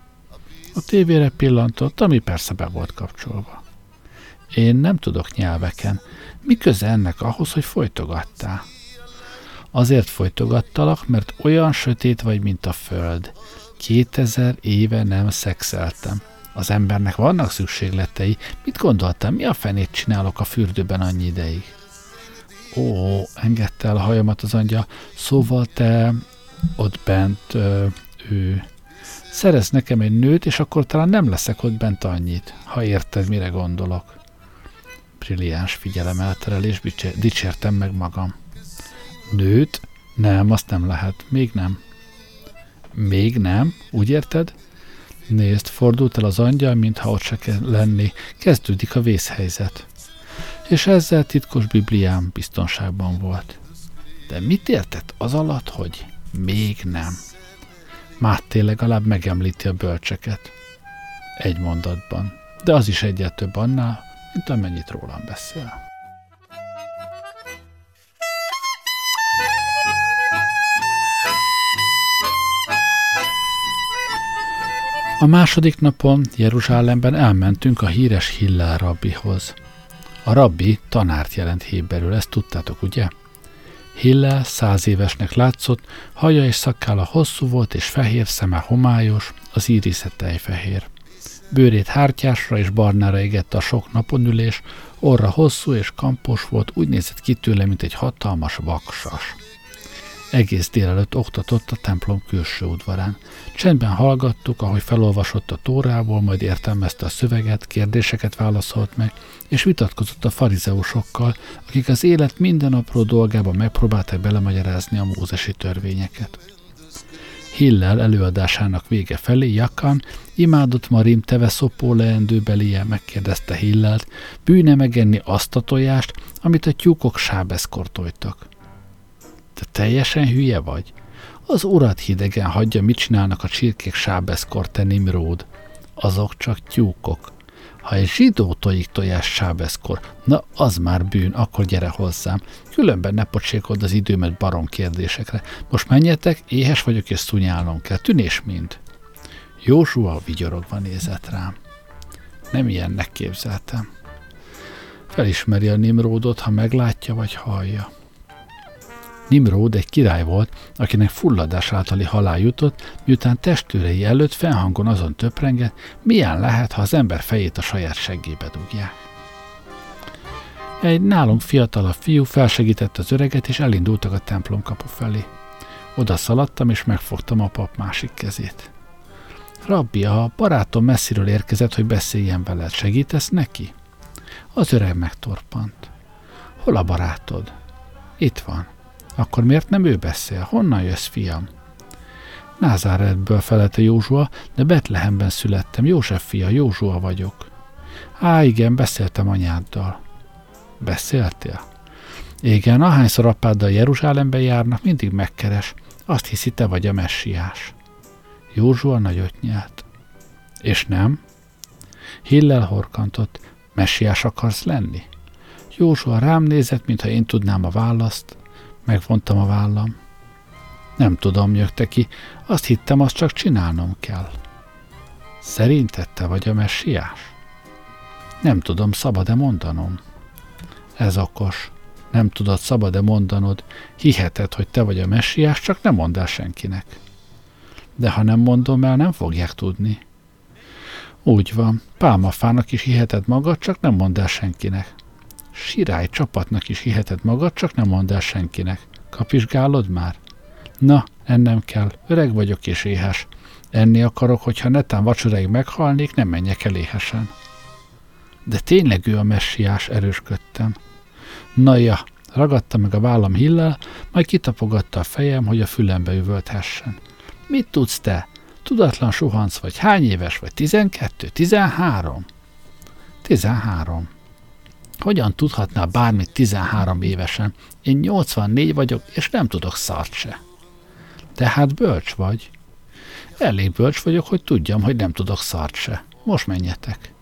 A tévére pillantott, ami persze be volt kapcsolva. Én nem tudok nyelveken. Mi köze ennek ahhoz, hogy folytogattál? Azért folytogattalak, mert olyan sötét vagy, mint a föld. 2000 éve nem szexeltem. Az embernek vannak szükségletei. Mit gondoltam, mi a fenét csinálok a fürdőben annyi ideig? Ó, engedte el a hajamat az angyal. Szóval te ott bent, ö, ő. Szerez nekem egy nőt, és akkor talán nem leszek ott bent annyit, ha érted, mire gondolok. Brilliáns figyelem elterelés, dicsértem meg magam. Nőt? Nem, azt nem lehet. Még nem. Még nem, úgy érted? Nézd, fordult el az angyal, mintha ott se kell lenni. Kezdődik a vészhelyzet. És ezzel titkos Bibliám biztonságban volt. De mit értett az alatt, hogy még nem? Máté legalább megemlíti a bölcseket. Egy mondatban. De az is egyet több annál, mint amennyit rólam beszél. A második napon Jeruzsálemben elmentünk a híres Hillel rabbihoz. A rabbi tanárt jelent héberül, ezt tudtátok, ugye? Hillel száz évesnek látszott, haja és szakkála hosszú volt és fehér, szeme homályos, az írisze tejfehér. Bőrét hártyásra és barnára égette a sok naponülés, orra hosszú és kampos volt, úgy nézett ki tőle, mint egy hatalmas vaksas. Egész délelőtt oktatott a templom külső udvarán. Csendben hallgattuk, ahogy felolvasott a tórából, majd értelmezte a szöveget, kérdéseket válaszolt meg, és vitatkozott a farizeusokkal, akik az élet minden apró dolgába megpróbálták belemagyarázni a mózesi törvényeket. Hillel előadásának vége felé Jakan, imádott Marim teve szopó leendőbelie megkérdezte Hillelt, bűne megenni azt a tojást, amit a tyúkok sábeszkortoltak. Te teljesen hülye vagy? Az urat hidegen hagyja, mit csinálnak a csirkék sábeszkor, te Nimród. Azok csak tyúkok. Ha egy zsidó tojik tojás sábeszkor, na az már bűn, akkor gyere hozzám. Különben ne pocsékold az időmet barom kérdésekre. Most menjetek, éhes vagyok és szunyálnom kell. Tűnés mind. Józsua vigyorogva nézett rám. Nem ilyennek képzeltem. Felismeri a Nimródot, ha meglátja vagy hallja. Nimród egy király volt, akinek fulladás általi halál jutott, miután testőrei előtt fennhangon azon töprengett, milyen lehet, ha az ember fejét a saját seggébe dugják. Egy nálunk fiatalabb fiú felsegített az öreget, és elindultak a templom kapu felé. Oda szaladtam, és megfogtam a pap másik kezét. Rabbi, a barátom messziről érkezett, hogy beszéljen veled. Segítesz neki? Az öreg megtorpant. Hol a barátod? Itt van. Akkor miért nem ő beszél? Honnan jössz, fiam? Názáretből felelte Józsua, de Betlehemben születtem. József fia, Józsua vagyok. Á, igen, beszéltem anyáddal. Beszéltél? Igen, ahányszor apáddal Jeruzsálembe járnak, mindig megkeres. Azt hiszi, te vagy a messiás. Józsua nagyot nyelt. És nem? Hillel horkantott. Messiás akarsz lenni? Józsua rám nézett, mintha én tudnám a választ. Megvontam a vállam. Nem tudom, nyögte ki. Azt hittem, azt csak csinálnom kell. Szerinted te vagy a messiás? Nem tudom, szabad-e mondanom? Ez okos. Nem tudod, szabad-e mondanod. Hiheted, hogy te vagy a messiás, csak nem mondd el senkinek. De ha nem mondom el, nem fogják tudni. Úgy van, pálmafának is hiheted magad, csak nem mondd el senkinek. Sirály csapatnak is hiheted magad, csak nem mondd el senkinek. Kapizsgálod már? Na, ennem kell, öreg vagyok és éhes. Enni akarok, hogyha netán vacsoráig meghalnék, nem menjek el éhesen. De tényleg ő a messiás, erősködtem. Na ja, ragadta meg a vállam hillel, majd kitapogatta a fejem, hogy a fülembe üvölthessen. Mit tudsz te? Tudatlan suhanc vagy. Hány éves vagy? Tizenkettő? Tizenhárom? Tizenhárom. Hogyan tudhatnál bármit 13 évesen? Én 84 vagyok, és nem tudok szart se. Tehát bölcs vagy. Elég bölcs vagyok, hogy tudjam, hogy nem tudok szart se. Most menjetek.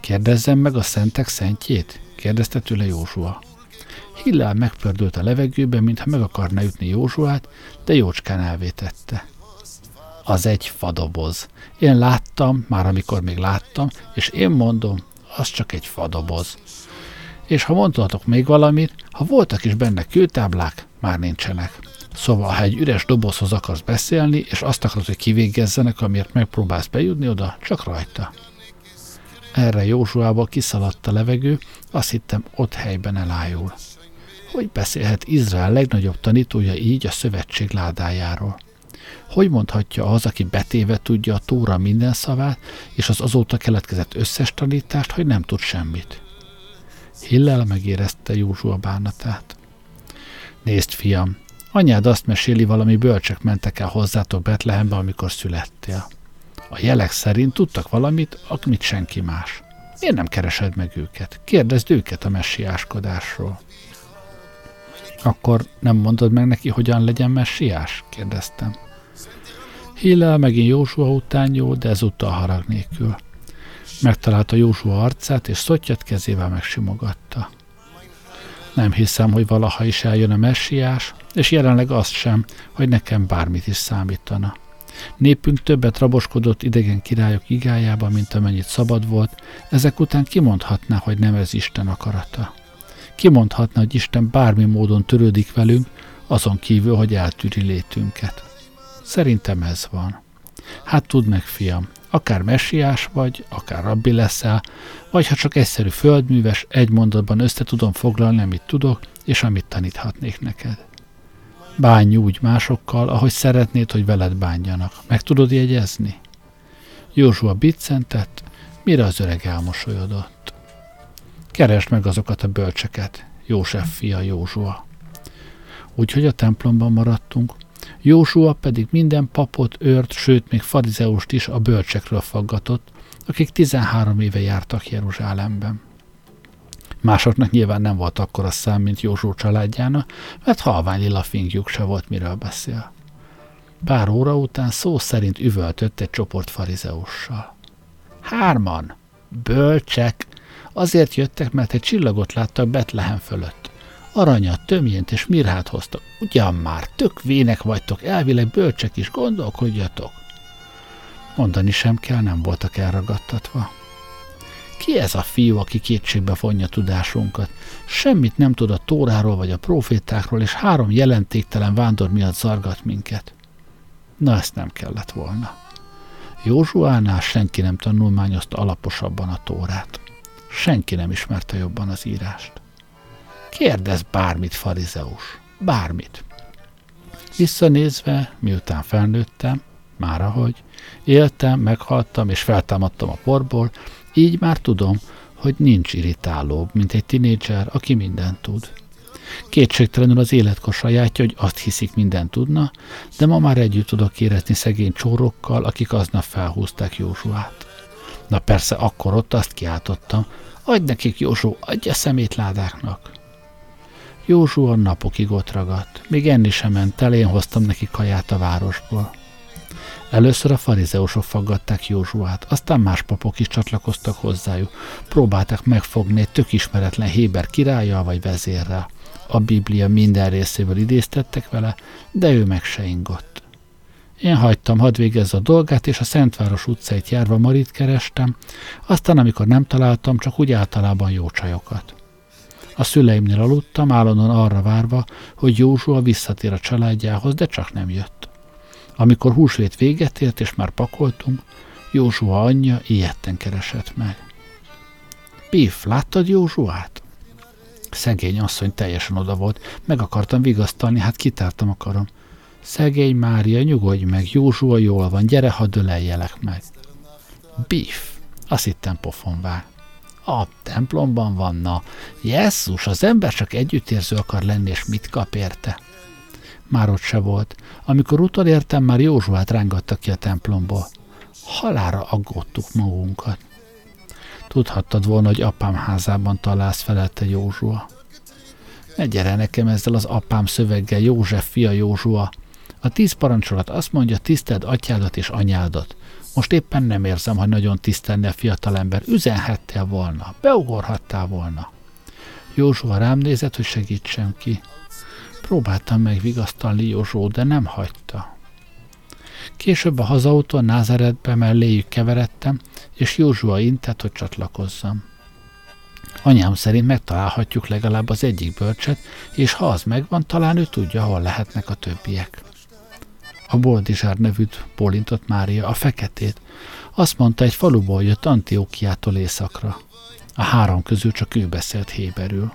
Kérdezzem meg a szentek szentjét? kérdezte tőle Józsua. Hillel megpördült a levegőben, mintha meg akarna ütni Józsuát, de jócskán elvétette. Az egy fadoboz. Én láttam, már amikor még láttam, és én mondom, az csak egy fadoboz. És ha mondhatok még valamit, ha voltak is benne kőtáblák, már nincsenek. Szóval, ha egy üres dobozhoz akarsz beszélni, és azt akarod, hogy kivégezzenek, amiért megpróbálsz bejutni oda, csak rajta. Erre Józsuába kiszaladt a levegő, azt hittem, ott helyben elájul. Hogy beszélhet Izrael legnagyobb tanítója így a szövetség ládájáról? Hogy mondhatja az, aki betéve tudja a Tóra minden szavát, és az azóta keletkezett összes tanítást, hogy nem tud semmit? Hillel megérezte Józsua bánatát. Nézd, fiam, anyád azt meséli, valami bölcsek mentek el hozzátok Betlehembe, amikor születtél. A jelek szerint tudtak valamit, amit senki más. Miért nem keresed meg őket? Kérdezd őket a messiáskodásról. Akkor nem mondod meg neki, hogyan legyen messiás? kérdeztem. Hillel megint Józsua után jó, de ezúttal harag nélkül. Megtalálta Józsua arcát, és szottyat kezével megsimogatta. Nem hiszem, hogy valaha is eljön a messiás, és jelenleg azt sem, hogy nekem bármit is számítana. Népünk többet raboskodott idegen királyok igájába, mint amennyit szabad volt, ezek után kimondhatná, hogy nem ez Isten akarata. Kimondhatná, hogy Isten bármi módon törődik velünk, azon kívül, hogy eltűri létünket. Szerintem ez van. Hát tudd meg, fiam, akár messiás vagy, akár rabbi leszel, vagy ha csak egyszerű földműves, egy mondatban össze tudom foglalni, amit tudok, és amit taníthatnék neked. Bánj úgy másokkal, ahogy szeretnéd, hogy veled bánjanak. Meg tudod jegyezni? Józsua biccentett, mire az öreg elmosolyodott. Keresd meg azokat a bölcseket, József fia Józsua. Úgyhogy a templomban maradtunk, Jósua pedig minden papot, őrt, sőt még farizeust is a bölcsekről faggatott, akik 13 éve jártak Jeruzsálemben. Másoknak nyilván nem volt akkor a szám, mint Józsó családjának, mert halvány lila fingjuk se volt, miről beszél. Pár óra után szó szerint üvöltött egy csoport farizeussal. Hárman, bölcsek, azért jöttek, mert egy csillagot láttak Betlehem fölött. Aranyat, tömjént és mirhát hoztak. Ugyan már, tök vének vagytok, elvileg bölcsek is, gondolkodjatok. Mondani sem kell, nem voltak elragadtatva. Ki ez a fiú, aki kétségbe vonja tudásunkat? Semmit nem tud a tóráról vagy a profétákról, és három jelentéktelen vándor miatt zargat minket. Na, ezt nem kellett volna. Józsuánál senki nem tanulmányozta alaposabban a tórát. Senki nem ismerte jobban az írást. Kérdez bármit, farizeus. Bármit. Visszanézve, miután felnőttem, már ahogy, éltem, meghaltam és feltámadtam a porból, így már tudom, hogy nincs irritálóbb, mint egy tinédzser, aki mindent tud. Kétségtelenül az életkor sajátja, hogy azt hiszik, mindent tudna, de ma már együtt tudok érezni szegény csórokkal, akik aznap felhúzták Józsuát. Na persze, akkor ott azt kiáltottam, adj nekik Józsó, adj a szemétládáknak. Józsua napokig ott ragadt, még enni sem ment el, én hoztam neki kaját a városból. Először a farizeusok faggatták Józsuát, aztán más papok is csatlakoztak hozzájuk. Próbálták megfogni egy tök ismeretlen Héber királlyal vagy vezérrel. A Biblia minden részével idéztettek vele, de ő meg se ingott. Én hagytam, hadd végezze a dolgát, és a Szentváros utcáit járva Marit kerestem, aztán amikor nem találtam, csak úgy általában jó csajokat. A szüleimnél aludtam, állandóan arra várva, hogy Józsua visszatér a családjához, de csak nem jött. Amikor húsvét véget ért, és már pakoltunk, Józsua anyja ilyetten keresett meg. Pif, láttad Józsuát? Szegény asszony teljesen oda volt, meg akartam vigasztalni, hát kitártam a karom. Szegény Mária, nyugodj meg, Józsua jól van, gyere, ha döleljelek meg. Bif, azt hittem pofon vág. A templomban van, na. Jesszus, az ember csak együttérző akar lenni, és mit kap érte? Már ott se volt. Amikor utolértem, már Józsuát rángattak ki a templomból. Halára aggódtuk magunkat. Tudhattad volna, hogy apám házában találsz felelte Józsua. Ne gyere nekem ezzel az apám szöveggel, József fia Józsua. A tíz parancsolat azt mondja, tiszteld atyádat és anyádat. Most éppen nem érzem, hogy nagyon tisztelne a fiatalember. Üzenhettél volna, beugorhattál volna. Józsua rám nézett, hogy segítsem ki. Próbáltam megvigasztalni Józsó, de nem hagyta. Később a hazautón Názáretbe melléjük keveredtem, és Józsua intett, hogy csatlakozzam. Anyám szerint megtalálhatjuk legalább az egyik bölcset, és ha az megvan, talán ő tudja, hol lehetnek a többiek. A Boldizsár nevűt bólintott Mária, a feketét. Azt mondta, egy faluból jött Antiókiától északra. A három közül csak ő beszélt héberül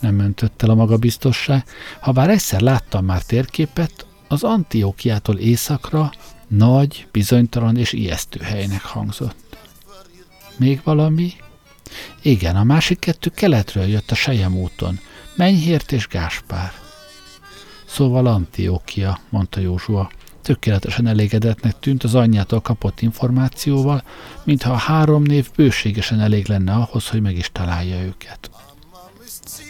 nem öntött el a magabiztosság, ha bár egyszer láttam már térképet, az Antiókiától északra nagy, bizonytalan és ijesztő helynek hangzott. Még valami? Igen, a másik kettő keletről jött a Sejem úton, Menyhért és Gáspár. Szóval Antiókia, mondta Józsua. Tökéletesen elégedetnek tűnt az anyjától kapott információval, mintha a három név bőségesen elég lenne ahhoz, hogy meg is találja őket.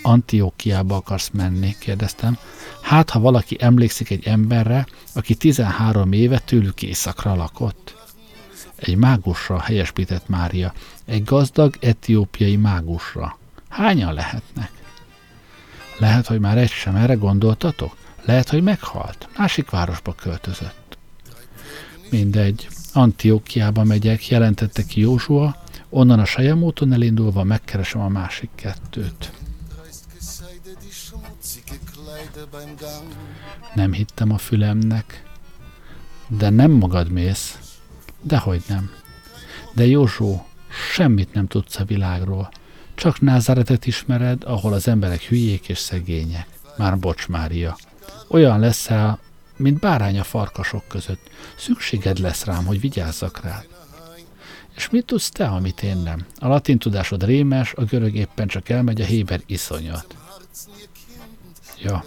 Antiókiába akarsz menni? kérdeztem. Hát, ha valaki emlékszik egy emberre, aki 13 éve tőlük északra lakott. Egy mágusra, helyesbített Mária. Egy gazdag etiópiai mágusra. Hányan lehetnek? Lehet, hogy már egy sem erre gondoltatok? Lehet, hogy meghalt. Másik városba költözött. Mindegy. Antiókiába megyek, jelentette ki Józsua, onnan a Sajem úton elindulva megkeresem a másik kettőt. Nem hittem a fülemnek. De nem magad mész. Dehogy nem. De Józsó, semmit nem tudsz a világról. Csak Názáretet ismered, ahol az emberek hülyék és szegények. Már bocs, Mária. Olyan leszel, mint bárány a farkasok között. Szükséged lesz rám, hogy vigyázzak rád. És mit tudsz te, amit én nem? A latin tudásod rémes, a görög éppen csak elmegy, a héber iszonyat. Ja,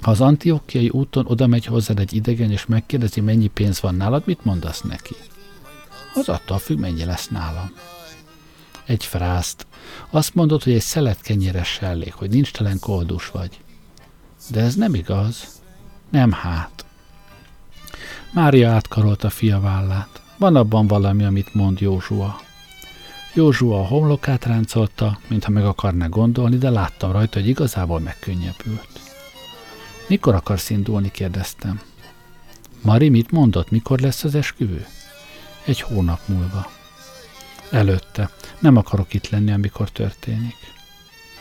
ha az antiokiai úton oda megy hozzád egy idegen, és megkérdezi, mennyi pénz van nálad, mit mondasz neki? Az attól függ, mennyi lesz nálam. Egy frászt. Azt mondod, hogy egy szelet kenyeres elég, hogy nincs telen koldus vagy. De ez nem igaz. Nem hát. Mária átkarolta fia vállát. Van abban valami, amit mond Józsua. Józsua a homlokát ráncolta, mintha meg akarná gondolni, de láttam rajta, hogy igazából megkönnyebbült. Mikor akarsz indulni? kérdeztem. Mari mit mondott, mikor lesz az esküvő? Egy hónap múlva. Előtte. Nem akarok itt lenni, amikor történik.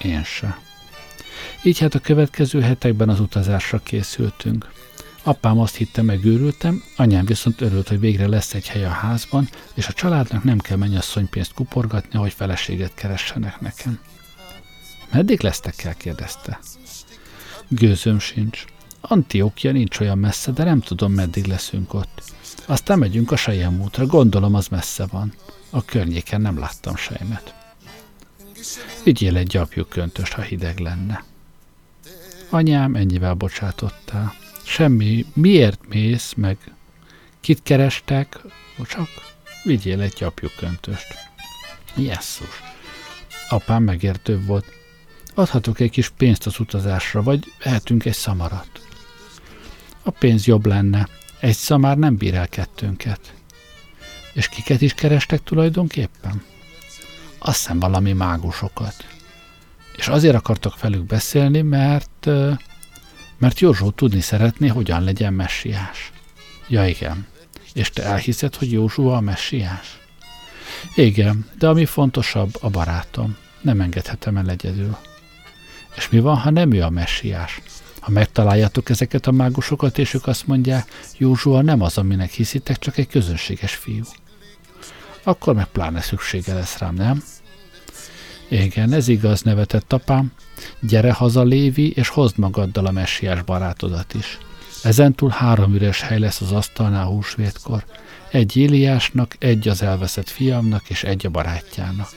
Én se. Így hát a következő hetekben az utazásra készültünk. Apám azt hitte, megőrültem, anyám viszont örült, hogy végre lesz egy hely a házban, és a családnak nem kell mennyasszonypénzt kuporgatni, hogy feleséget keressenek nekem. Meddig lesztek el? kérdezte. Gőzöm sincs. Antiokia nincs olyan messze, de nem tudom, meddig leszünk ott. Aztán megyünk a sejem útra, gondolom az messze van. A környéken nem láttam sejmet. Vigyél egy gyapjú köntöst, ha hideg lenne. Anyám ennyivel bocsátottál. Semmi, miért mész, meg kit kerestek, csak vigyél egy gyapjú köntöst. Jesszus. Apám megértő volt. Adhatok egy kis pénzt az utazásra, vagy ehetünk egy szamarat. A pénz jobb lenne. Egy szamár nem bír el kettőnket. És kiket is kerestek tulajdonképpen? Azt hiszem valami mágusokat. És azért akartok velük beszélni, mert, mert Józsó tudni szeretné, hogyan legyen messiás. Ja igen. És te elhiszed, hogy Józsó a messiás? Igen, de ami fontosabb, a barátom. Nem engedhetem el egyedül. És mi van, ha nem ő a messiás? Ha megtaláljátok ezeket a mágusokat, és ők azt mondják, Józsua nem az, aminek hiszitek, csak egy közönséges fiú. Akkor meg pláne szüksége lesz rám, nem? Igen, ez igaz, nevetett apám. Gyere haza, Lévi, és hozd magaddal a messiás barátodat is. Ezentúl három üres hely lesz az asztalnál húsvétkor. Egy Éliásnak, egy az elveszett fiamnak, és egy a barátjának.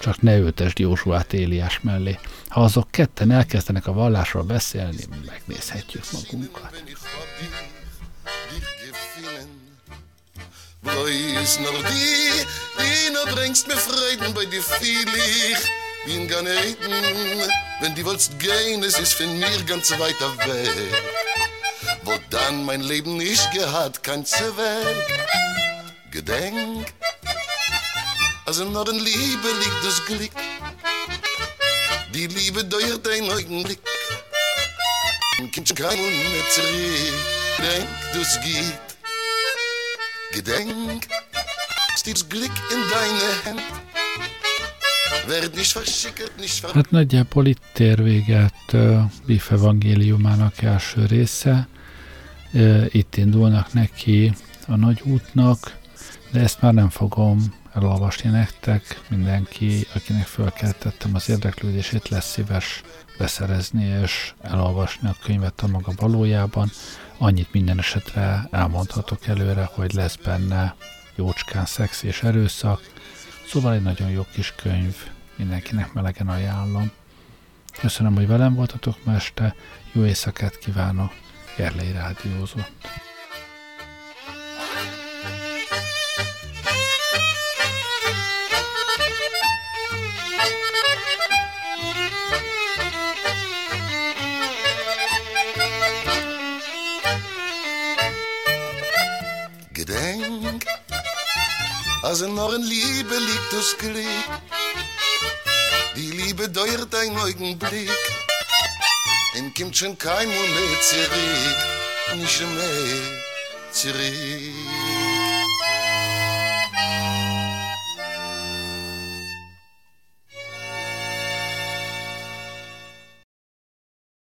Csak ne ültesd Józsuát Éliás mellé. Ha azok ketten elkezdenek a vallásról beszélni, megnézhetjük magunkat. Bloß noch die, die noch bringst mir Freuden, bei dir fühl ich wie in Ganeten. Wenn die wollst gehen, es ist von mir ganz weiter weg. Wo dann mein Leben nicht gehabt, kein Zweck. Gedenk, nur in Liebe liegt das Glück. Die Liebe dauert ein Augenblick. Und kommt kein mehr zurück. Denk, das geht. Gedenk, steht Glück in deine Hand. Hát nagyjából itt ér véget uh, Biff evangéliumának első része. Uh, itt indulnak neki a nagy útnak, de ezt már nem fogom elolvasni nektek. Mindenki, akinek fölkeltettem az érdeklődését, lesz szíves beszerezni és elolvasni a könyvet a maga valójában. Annyit minden esetre elmondhatok előre, hogy lesz benne jócskán szex és erőszak, szóval egy nagyon jó kis könyv, mindenkinek melegen ajánlom. Köszönöm, hogy velem voltatok ma jó éjszakát kívánok, Gerlei Rádiózott. Als er noch in Liebe liegt das Glück, die Liebe dauert ein Augenblick, dann kommt schon kein Moment zurück, nicht mehr zurück.